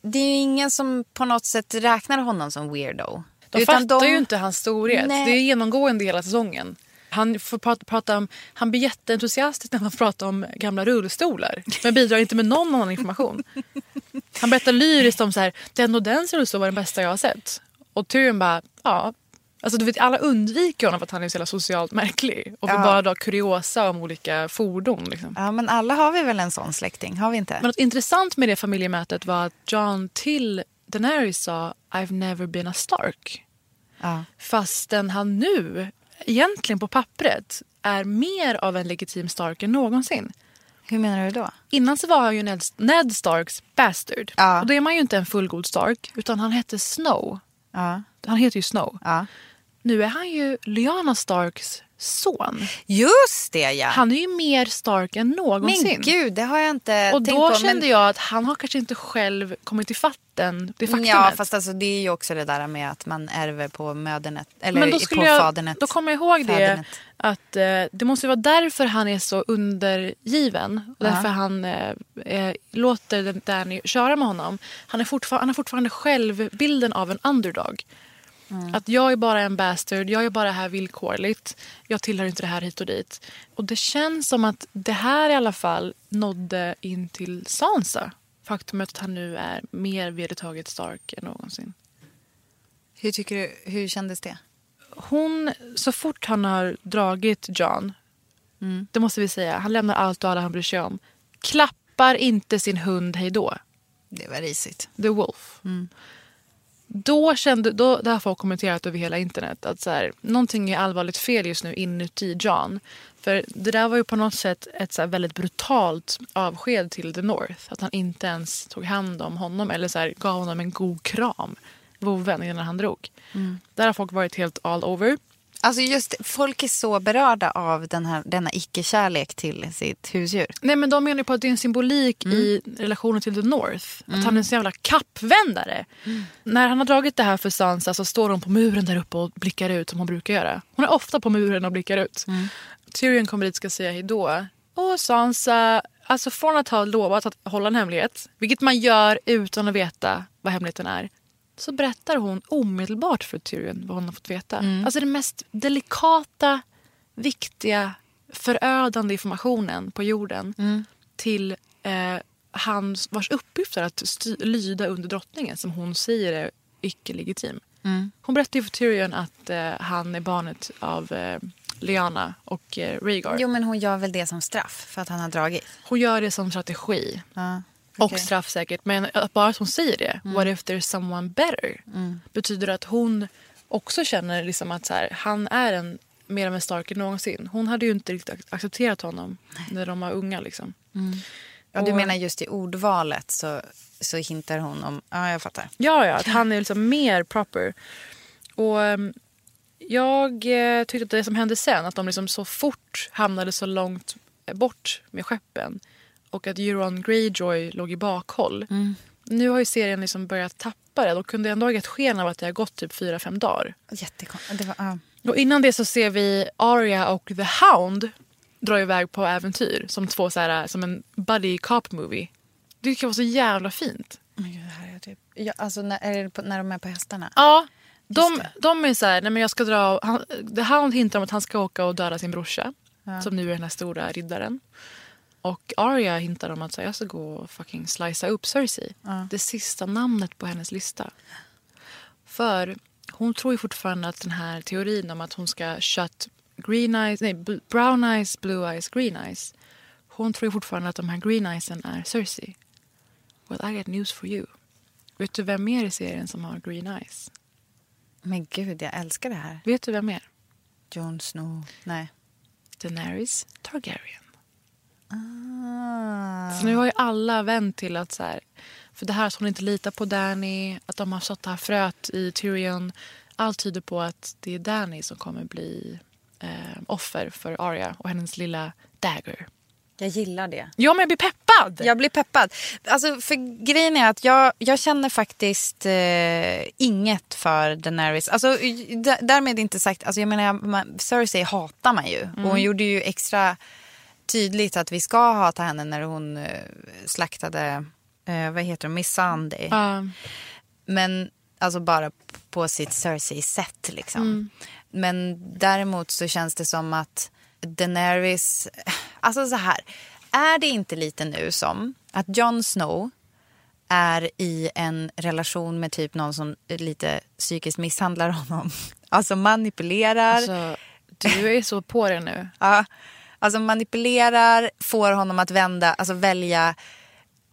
det är ju ingen som på något sätt räknar honom som weirdo. De Utan fattar de- ju inte hans storhet. Nej. Det är genomgående hela säsongen. Han, får prata, prata om, han blir jätteentusiastisk när han pratar om gamla rullstolar. Men bidrar inte med någon annan information. Han berättar lyriskt om så här, den och den rullstol var den bästa jag har sett. Och Tyrion bara, ja. Alltså du vet alla undviker honom för att han är så jävla socialt märklig. Och vill Ja. bara dra kuriosa om olika fordon. Liksom. Ja, men alla har vi väl en sån släkting? Har vi inte? Men något intressant med det familjemötet var att John till Daenerys sa I've never been a Stark. Ja. Fastän han nu, egentligen på pappret, är mer av en legitim Stark än någonsin. Hur menar du då? Innan så var han ju Ned, Ned Starks bastard. Ja. Och då är man ju inte en fullgod Stark, utan han hette Snow. Ja. Han heter ju Snow. ja. Nu är han ju Lyanna Starks son. Just det, ja. Han är ju mer Stark än någonsin. Men gud, det har jag inte och tänkt då på. kände men... jag att han har kanske inte själv kommit ifatt den, det faktumet. Ja, fast alltså, det är ju också det där med att man ärver på mödernet. Eller Men då, på jag, fadernet. då kommer jag ihåg det Fädernet. att eh, det måste vara därför han är så undergiven. Och därför han eh, eh, låter Danny köra med honom. Han, är fortfar- han har fortfarande självbilden av en underdog. Mm. Att jag är bara en bastard, jag är bara här villkorligt. Jag tillhör inte det här hit och dit. Och det känns som att det här i alla fall nådde in till Sansa. Faktumet att han nu är mer vedertaget stark än någonsin. Hur, tycker du, hur kändes det? hon, så fort han har dragit John, Mm. det måste vi säga, han lämnar allt och alla han bryr sig om. Klappar inte sin hund hej då. Det var risigt. The Wolf. Mm. Då kände, då, det har folk kommenterat över hela internet att så här, någonting är allvarligt fel just nu inuti John. För det där var ju på något sätt ett så väldigt brutalt avsked till The North. Att han inte ens tog hand om honom eller så här, gav honom en god kram. Vovven innan han drog. Mm. Där har folk varit helt all over. Alltså just folk är så berörda av den här, denna icke-kärlek till sitt husdjur. Nej men de menar ju på att det är en symbolik i relationen till the North. Att han är en sån jävla kappvändare. När han har dragit det här för Sansa så står hon på muren där uppe och blickar ut som hon brukar göra. Hon är ofta på muren och blickar ut. Tyrion kommer dit och ska säga hejdå. Och Sansa, alltså från att ha lovat att hålla en hemlighet, vilket man gör utan att veta vad hemligheten är, så berättar hon omedelbart för Tyrion vad hon har fått veta. Alltså den mest delikata, viktiga, förödande informationen på jorden till eh, han vars uppgift är att lyda under drottningen som hon säger är icke-legitim. Hon berättar för Tyrion att eh, han är barnet av eh, Lyanna och eh, Rhaegar. Jo, men hon gör väl det som straff för att han har dragit. Hon gör det som strategi. Ja, Och okej. straffsäkert. Men bara att hon säger det, what if there's someone better? Betyder att hon också känner liksom att så här, han är en, mer av en stark än någonsin. Hon hade ju inte riktigt ac- accepterat honom när de var unga. Liksom. Ja, du menar just i ordvalet så, så hintar hon om... Ja, jag fattar. Ja, ja, att han är liksom mer proper. Och ehm, jag eh, tyckte att det som hände sen, att de liksom så fort hamnade så långt bort med skeppen och att Euron Greyjoy låg i bakhåll. Nu har ju serien liksom börjat tappa det. De kunde ändå ha gett sken av att det har gått typ fyra fem dagar. Jättekonstigt. Ja. Och innan det så ser vi Arya och The Hound dra iväg på äventyr som två så här, som en buddy cop movie. Det tycker jag var så jävla fint. Men gud, det här är typ... Ja, alltså, när, är det på, när de är på hästarna? Ja, de, de är så här, nej men jag ska dra, han, The Hound hintar om att han ska åka och döda sin brorsa. Som nu är den här stora riddaren. Och Arya hintar om att så här, jag ska gå och fucking slicea upp Cersei. Det sista namnet på hennes lista. För hon tror ju fortfarande att den här teorin om att hon ska shut green eyes, nej, brown eyes, blue eyes, green eyes. Hon tror ju fortfarande att de här green eyesen är Cersei. Well I got news for you. Vet du vem mer i serien som har green eyes? Men gud, jag älskar det här. Vet du vem mer? Jon Snow. Nej. Daenerys Targaryen. Ah. Så nu har ju alla vänt till att så här, för det här att hon inte litar på Danny, att de har sått det här fröet i Tyrion. Allt tyder på att det är Danny som kommer bli eh, offer för Arya och hennes lilla dagger. Jag gillar det. Ja, men jag blir peppad! Jag blir peppad. Alltså, för grejen är att jag, jag känner faktiskt eh, inget för Daenerys. Alltså, därmed inte sagt, alltså, jag menar, man, Cersei hatar man ju. Och hon gjorde ju extra tydligt att vi ska hata henne när hon eh, slaktade, eh, vad heter hon, Miss Sunday. Ja. Men alltså bara på sitt Cersei-sätt liksom. Men däremot så känns det som att Daenerys... Alltså så här. Är det inte lite nu som att Jon Snow är i en relation med typ någon som lite psykiskt misshandlar honom. Alltså manipulerar. Alltså, du är så på det nu. Ja, alltså manipulerar, får honom att vända, alltså välja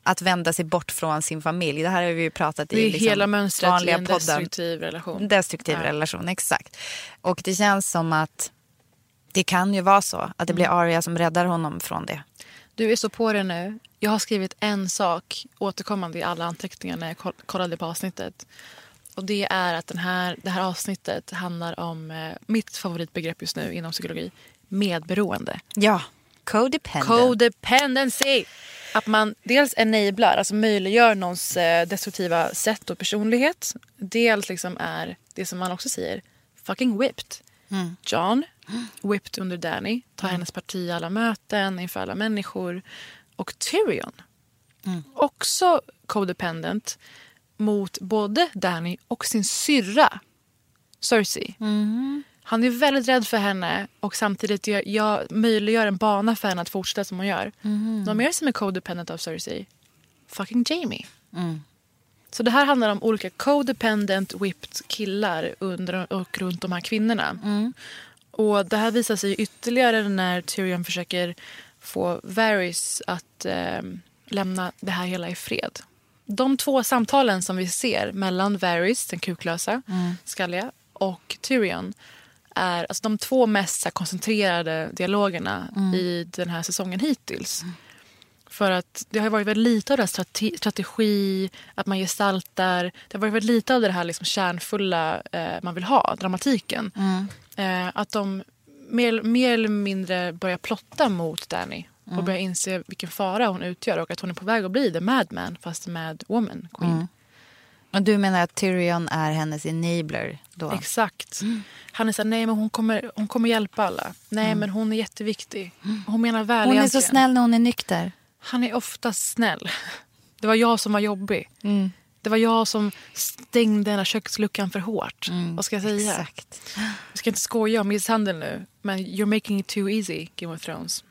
att vända sig bort från sin familj. Det här har vi ju pratat i liksom hela mönstret i en podden. destruktiv relation. Destruktiv Ja. relation, exakt. Och det känns som att det kan ju vara så att det blir Mm. Arya som räddar honom från det. Du är så på det nu. Jag har skrivit en sak återkommande i alla anteckningar när jag koll- kollade på avsnittet. Och Det är att den här, det här avsnittet handlar om eh, mitt favoritbegrepp just nu inom psykologi. Medberoende. Ja, codependent. Codependency. Att man dels enablar, alltså möjliggör någons eh, destruktiva sätt och personlighet. Dels liksom är det som man också säger, fucking whipped. John, whipped under Danny, tar hennes parti i alla möten, inför alla människor. Och Tyrion, också codependent mot både Danny och sin syrra Cersei. Han är väldigt rädd för henne och samtidigt gör, jag möjliggör en bana för henne att fortsätta som hon gör. Någon mer som är codependent av Cersei? Fucking Jamie. Så det här handlar om olika codependent whipped killar under och runt de här kvinnorna. Och det här visar sig ytterligare när Tyrion försöker få Varys att eh, lämna det här hela i fred. De två samtalen som vi ser mellan Varys, den kuklösa, skalliga, och Tyrion är alltså de två mest här, koncentrerade dialogerna i den här säsongen hittills. För att det har varit väldigt lite av det strate- strategi, att man gestaltar. Det har varit väldigt lite av det här liksom kärnfulla eh, man vill ha, dramatiken. Eh, att de mer, mer eller mindre börjar plotta mot Danny och börjar inse vilken fara hon utgör och att hon är på väg att bli the madman fast mad woman queen. Och du menar att Tyrion är hennes enabler då? Exakt. Han är såhär, nej men hon kommer, hon kommer hjälpa alla. Nej men hon är jätteviktig. Hon menar väl hon är så egentligen. snäll när hon är nykter. Han är ofta snäll. Det var jag som var jobbig. Det var jag som stängde den här köksluckan för hårt. Vad ska jag säga? Exakt. Jag ska inte skoja om misshandel nu, men you're making it too easy, Game of Thrones.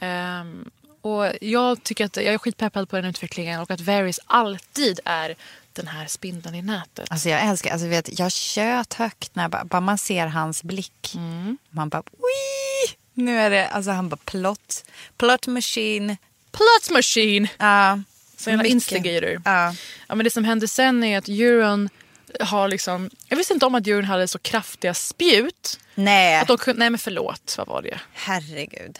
Ehm, och jag tycker att jag är skitpeppad på den utvecklingen och att Varys alltid är den här spindeln i nätet. Alltså jag älskar, alltså vet, jag tjöt högt när bara, bara man ser hans blick. Man bara, Wii! Nu är det, alltså han bara plot, plot machine. Plot machine! Ja. Så jävla instigator. Ja. Ja, men det som hände sen är att Euron har liksom... Jag visste inte om att Euron hade så kraftiga spjut. Nej, Att de kunde, nej men förlåt, vad var det? herregud.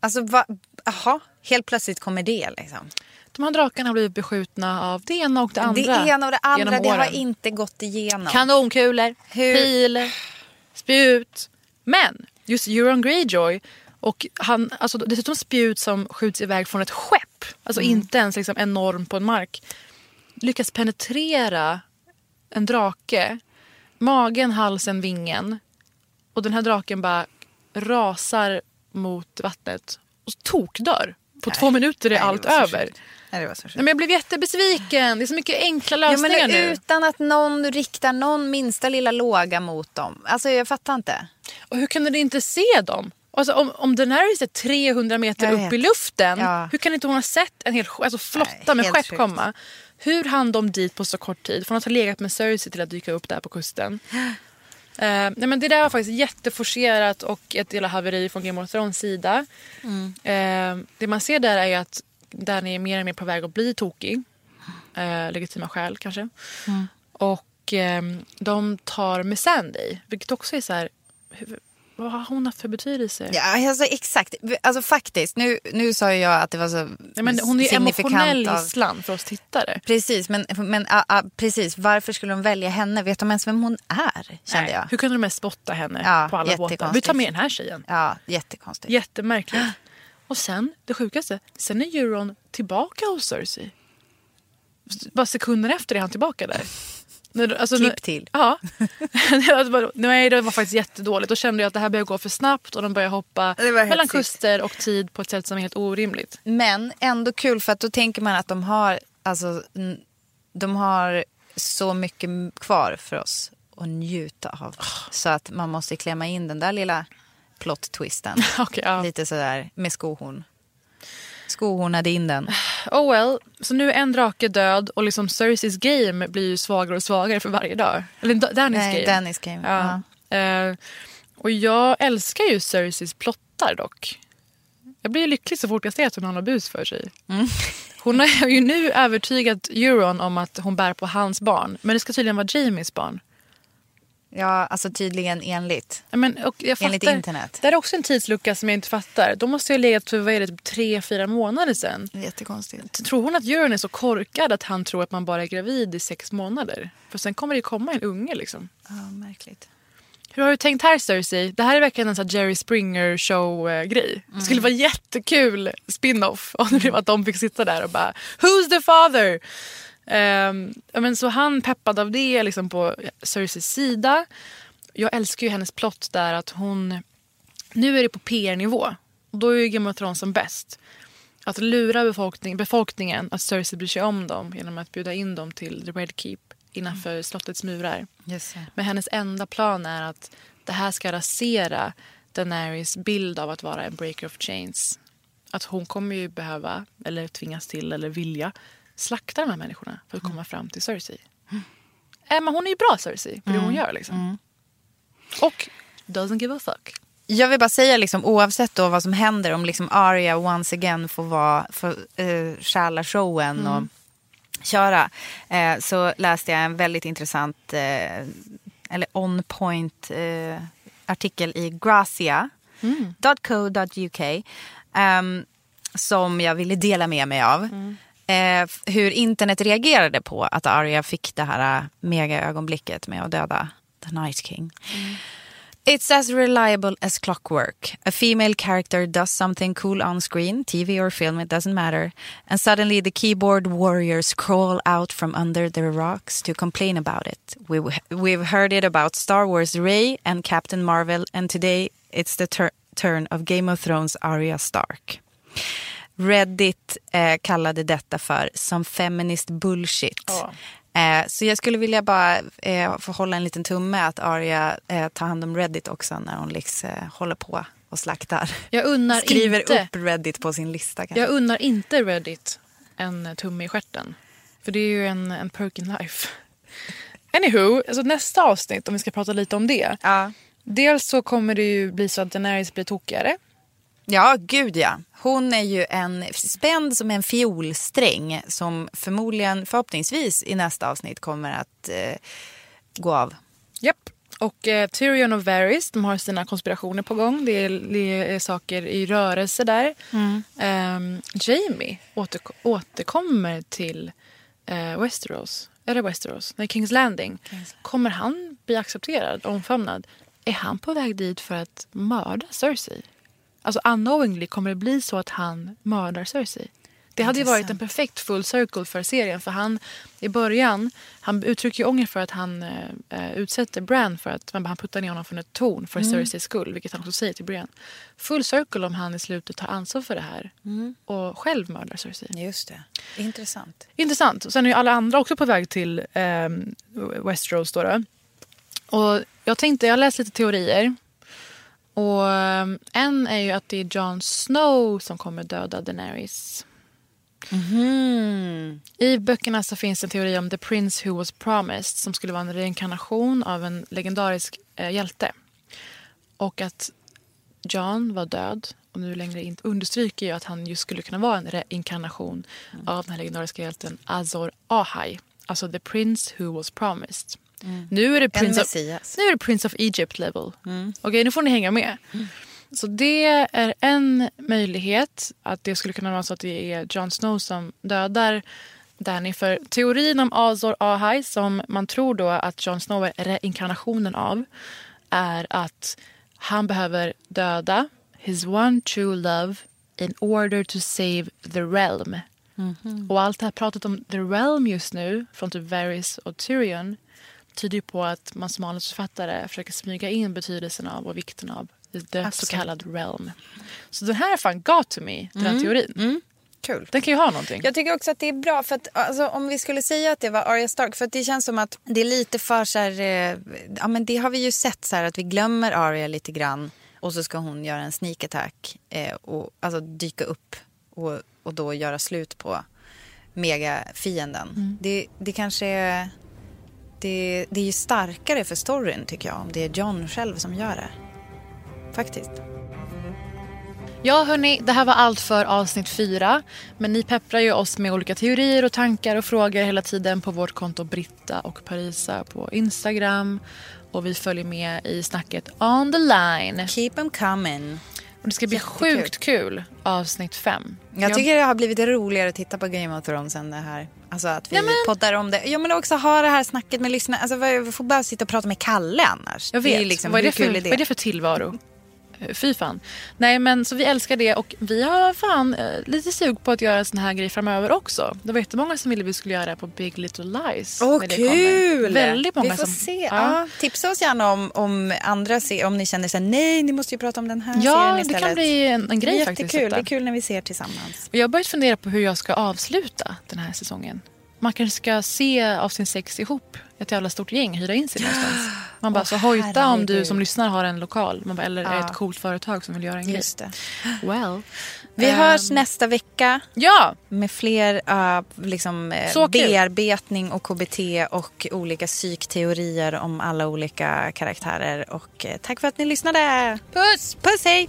Alltså va, jaha, helt plötsligt kommer det liksom. De här drakarna har blivit beskjutna av det ena och det andra. Det ena och det andra, det har inte gått igenom. Kanonkulor, Hur- piler, spjut. Men just Euron Greyjoy och han, alltså dessutom spjut som skjuts iväg från ett skepp. Alltså Mm. inte ens liksom enorm på en mark. Lyckas penetrera en drake. Magen, halsen, vingen. Och den här draken bara rasar mot vattnet och tokdör. På två minuter är Nej, allt över. sjukt. Nej, det var så sjukt. Nej, men jag blev jättebesviken. Det är så mycket enkla Ja, lösningar men nu. utan att någon riktar någon minsta lilla låga mot dem. Alltså jag fattar inte. Och hur kan du inte se dem? Alltså, om, om Daenerys är 300 meter upp i luften, Ja. hur kan inte hon ha sett en hel alltså, flotta Nej, med skepp sjukt. komma? Hur hann de dit på så kort tid? Från att ha legat med Cersei till att dyka upp där på kusten. Eh, nej, men det där var faktiskt jätteforcerat och ett jävla haveri från Game of Thrones sida. Mm. Eh, det man ser där är att Danny är mer och mer på väg att bli tokig. Eh, legitima skäl kanske. Mm. Och eh, de tar med Sandy, vilket också är så här... Hur, vad har hon haft för betydelse? Ja, alltså, exakt. Alltså faktiskt. Nu, nu sa jag att det var så Nej, men hon är emotionell av- gisslan för oss tittare. Precis, men, men ah, ah, precis. varför skulle de välja henne? Vet de ens vem hon är? Kände Nej, jag. Hur kunde de ens spotta henne Ja, på alla båtar? Vi tar med den här tjejen. Ja, jättekonstigt. Jättemärkligt. Och sen, det sjukaste, sen är Euron tillbaka hos Cersei. Bara sekunder efter är han tillbaka där. Alltså, Klipp till. Ja. Bara- Nej, det var faktiskt jättedåligt. Då kände jag att det här börjar gå för snabbt och de börjar hoppa mellan kuster och tid på ett sätt som är helt orimligt. Men ändå kul för att då tänker man att de har, alltså, de har så mycket kvar för oss att njuta av. Så att man måste klämma in den där lilla plot-twisten. Okej, ja. Lite sådär med skohorn. Skohornade in den. Oh well, så nu är en drake död och liksom Cerseys game blir ju svagare och svagare för varje dag. Eller Da- Dannys Nej, game. Dannys game. Ja. Eh, och jag älskar ju Cerseys plottar dock. Jag blir lycklig så fort jag ser att hon har bus för sig. Mm. Hon har ju nu övertygat Euron om att hon bär på hans barn. Men det ska tydligen vara Jamies barn. Ja, alltså tydligen enligt. Men, och jag Enligt fattar, internet. Det är också en tidslucka som jag inte fattar. De måste ju ha legat för vad är det, tre, fyra månader sedan. Jättekonstigt. Tror hon att Euron är så korkad att han tror att man bara är gravid i sex månader? För sen kommer det ju komma en unge liksom. Ja, märkligt. Hur har du tänkt här Cersei? Det här är verkligen en sån här Jerry Springer show-grej. Det skulle vara jättekul spin-off om det blev att de fick sitta där och bara Who's the father? Ja, men så han peppad av det liksom på Cerseis sida. Jag älskar ju hennes plott där att hon... Nu är det på PR-nivå. Och då är ju Game of Thrones som bäst. Att lura befolkning, befolkningen att Cersei bryr sig om dem genom att bjuda in dem till The Red Keep innanför slottets murar. Det. Men hennes enda plan är att det här ska rasera Daenerys bild av att vara en breaker of chains. Att hon kommer ju behöva, eller tvingas till, eller vilja slakta de här människorna för att komma fram till Cersei. Äh, men hon är ju bra Cersei på det hon gör. Liksom. Och doesn't give a fuck. Jag vill bara säga, liksom, oavsett då vad som händer, om liksom Arya once again får, vara, får uh, stjäla showen och köra, eh, så läste jag en väldigt intressant, eh, eller on point eh, artikel i Grazia.co.uk ehm, som jag ville dela med mig av. Eh, hur internet reagerade på att Arya fick det här eh, mega-ögonblicket med att döda The Night King. It's as reliable as clockwork. A female character does something cool on screen, TV or film, it doesn't matter. And suddenly the keyboard warriors crawl out from under their rocks to complain about it. We, we've heard it about Star Wars Rey and Captain Marvel, and today it's the tur- turn of Game of Thrones Arya Stark. Reddit eh, kallade detta för some feminist bullshit. Eh, så jag skulle vilja bara eh, få hålla en liten tumme att Arya eh, tar hand om Reddit också när hon liksom, eh, håller på och slaktar. Skriver inte, upp Reddit på sin lista kanske. Jag unnar inte Reddit en tumme i stjärten. För det är ju en, en perk in life. Anywho, alltså nästa avsnitt om vi ska prata lite om det. Ja. Dels så kommer det ju bli så att Daenerys blir tokigare. Ja, gud ja. Hon är ju en spänd som en fiolsträng som förmodligen, förhoppningsvis i nästa avsnitt kommer att eh, gå av. Japp. Och eh, Tyrion och Varys de har sina konspirationer på gång. Det är, det är saker i rörelse där. Ehm, Jamie återko- återkommer till eh, Westeros. Är det Westeros? Nej, Kings Landing. Kommer han bli accepterad, omfamnad? Är han på väg dit för att mörda Cersei? Alltså unknowingly kommer det bli så att han mördar Cersei. Det hade ju varit en perfekt full circle för serien. För han i början, han uttrycker ju ånger för att han eh, utsätter Bran för att man han puttar ner honom från ett torn för Cerseis skull. Vilket han också säger till Brian. Full circle om han i slutet tar ansvar för det här. Och själv mördar Cersei. Just det. Intressant. Intressant. Och sen är ju alla andra också på väg till eh, Westeros. Då, då. Och jag tänkte, jag har läst lite teorier. Och eh, en är ju att det är Jon Snow som kommer döda Daenerys. I böckerna så finns en teori om The Prince Who Was Promised som skulle vara en reinkarnation av en legendarisk eh, hjälte. Och att John var död och nu längre inte understryker ju att han just skulle kunna vara en reinkarnation av den här legendariska hjälten Azor Ahai. Alltså The Prince Who Was Promised. Nu är det Prince of, nu är det Prince of Egypt level. Okej, nu får ni hänga med. Så det är en möjlighet att det skulle kunna vara så att det är Jon Snow som dödar Danny. För teorin om Azor Ahai som man tror då att Jon Snow är reinkarnationen av är att han behöver döda his one true love in order to save the realm. Och allt det här pratet om the realm just nu från typ Varys och Tyrion tyder ju på att man som manusförfattare försöker smyga in betydelsen av och vikten av the så kallad realm. Så den här fan got to me, den här teorin. Kul. Den kan ju ha någonting. Jag tycker också att det är bra för att alltså, om vi skulle säga att det var Arya Stark för att det känns som att det är lite för så här, eh, ja men det har vi ju sett så här att vi glömmer Arya lite grann och så ska hon göra en sneak attack eh, och alltså dyka upp och, och då göra slut på megafienden. Mm. Det, det kanske är... Det, det är ju starkare för storyn tycker jag om det är John själv som gör det. Faktiskt. Ja, hörni, det här var allt för avsnitt fyra. Men ni pepprar ju oss med olika teorier och tankar och frågor hela tiden på vårt konto Britta och Parisa på Instagram. Och vi följer med i snacket on the line. Keep them coming. Och det ska bli Jättekul. sjukt kul avsnitt fem. Jag tycker det har blivit roligare att titta på Game of Thrones än det här. Alltså att vi Ja, men- poddar om det. Ja men också ha det här snacket med lyssnarna. Alltså vi får bara sitta och prata med Kalle annars. Jag Det är vet. liksom, vad, är det för, kul är det? vad är det för tillvaro? Eh, Fy fan. Nej men så vi älskar det och vi har fan eh, lite sug på att göra en sån här grej framöver också. Det var jättemånga som ville att vi skulle göra det på Big Little Lies. Åh det kommer. kul! Väldigt många vi får som... se. Ja. Ja. Tipsa oss gärna om, om andra ser, om ni känner så här, nej ni måste ju prata om den här Ja, serien det istället. kan bli en, en det grej faktiskt. jättekul. Det är kul när vi ser tillsammans. Och jag har börjat fundera på hur jag ska avsluta den här säsongen. Man kanske ska se avsnitt sex ihop. Ett jävla stort gäng, hyra in sig någonstans. Man bara, Åh, så hojta om du som lyssnar har en lokal. Man bara, eller är Ja. ett coolt företag som vill göra en Just det. grej. Well. Vi Ehm, hörs nästa vecka Ja! med fler uh, liksom, eh, Så bearbetning och KBT och olika psykteorier om alla olika karaktärer. Och eh, tack för att ni lyssnade. Puss! Puss, hej!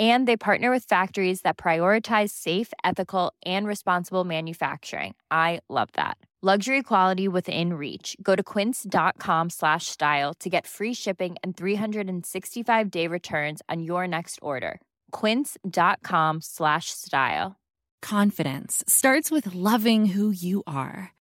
And they partner with factories that prioritize safe, ethical, and responsible manufacturing. I love that. Luxury quality within reach. Go to quince.com slash style to get free shipping and 365 day returns on your next order. Quince.com slash style. Confidence starts with loving who you are.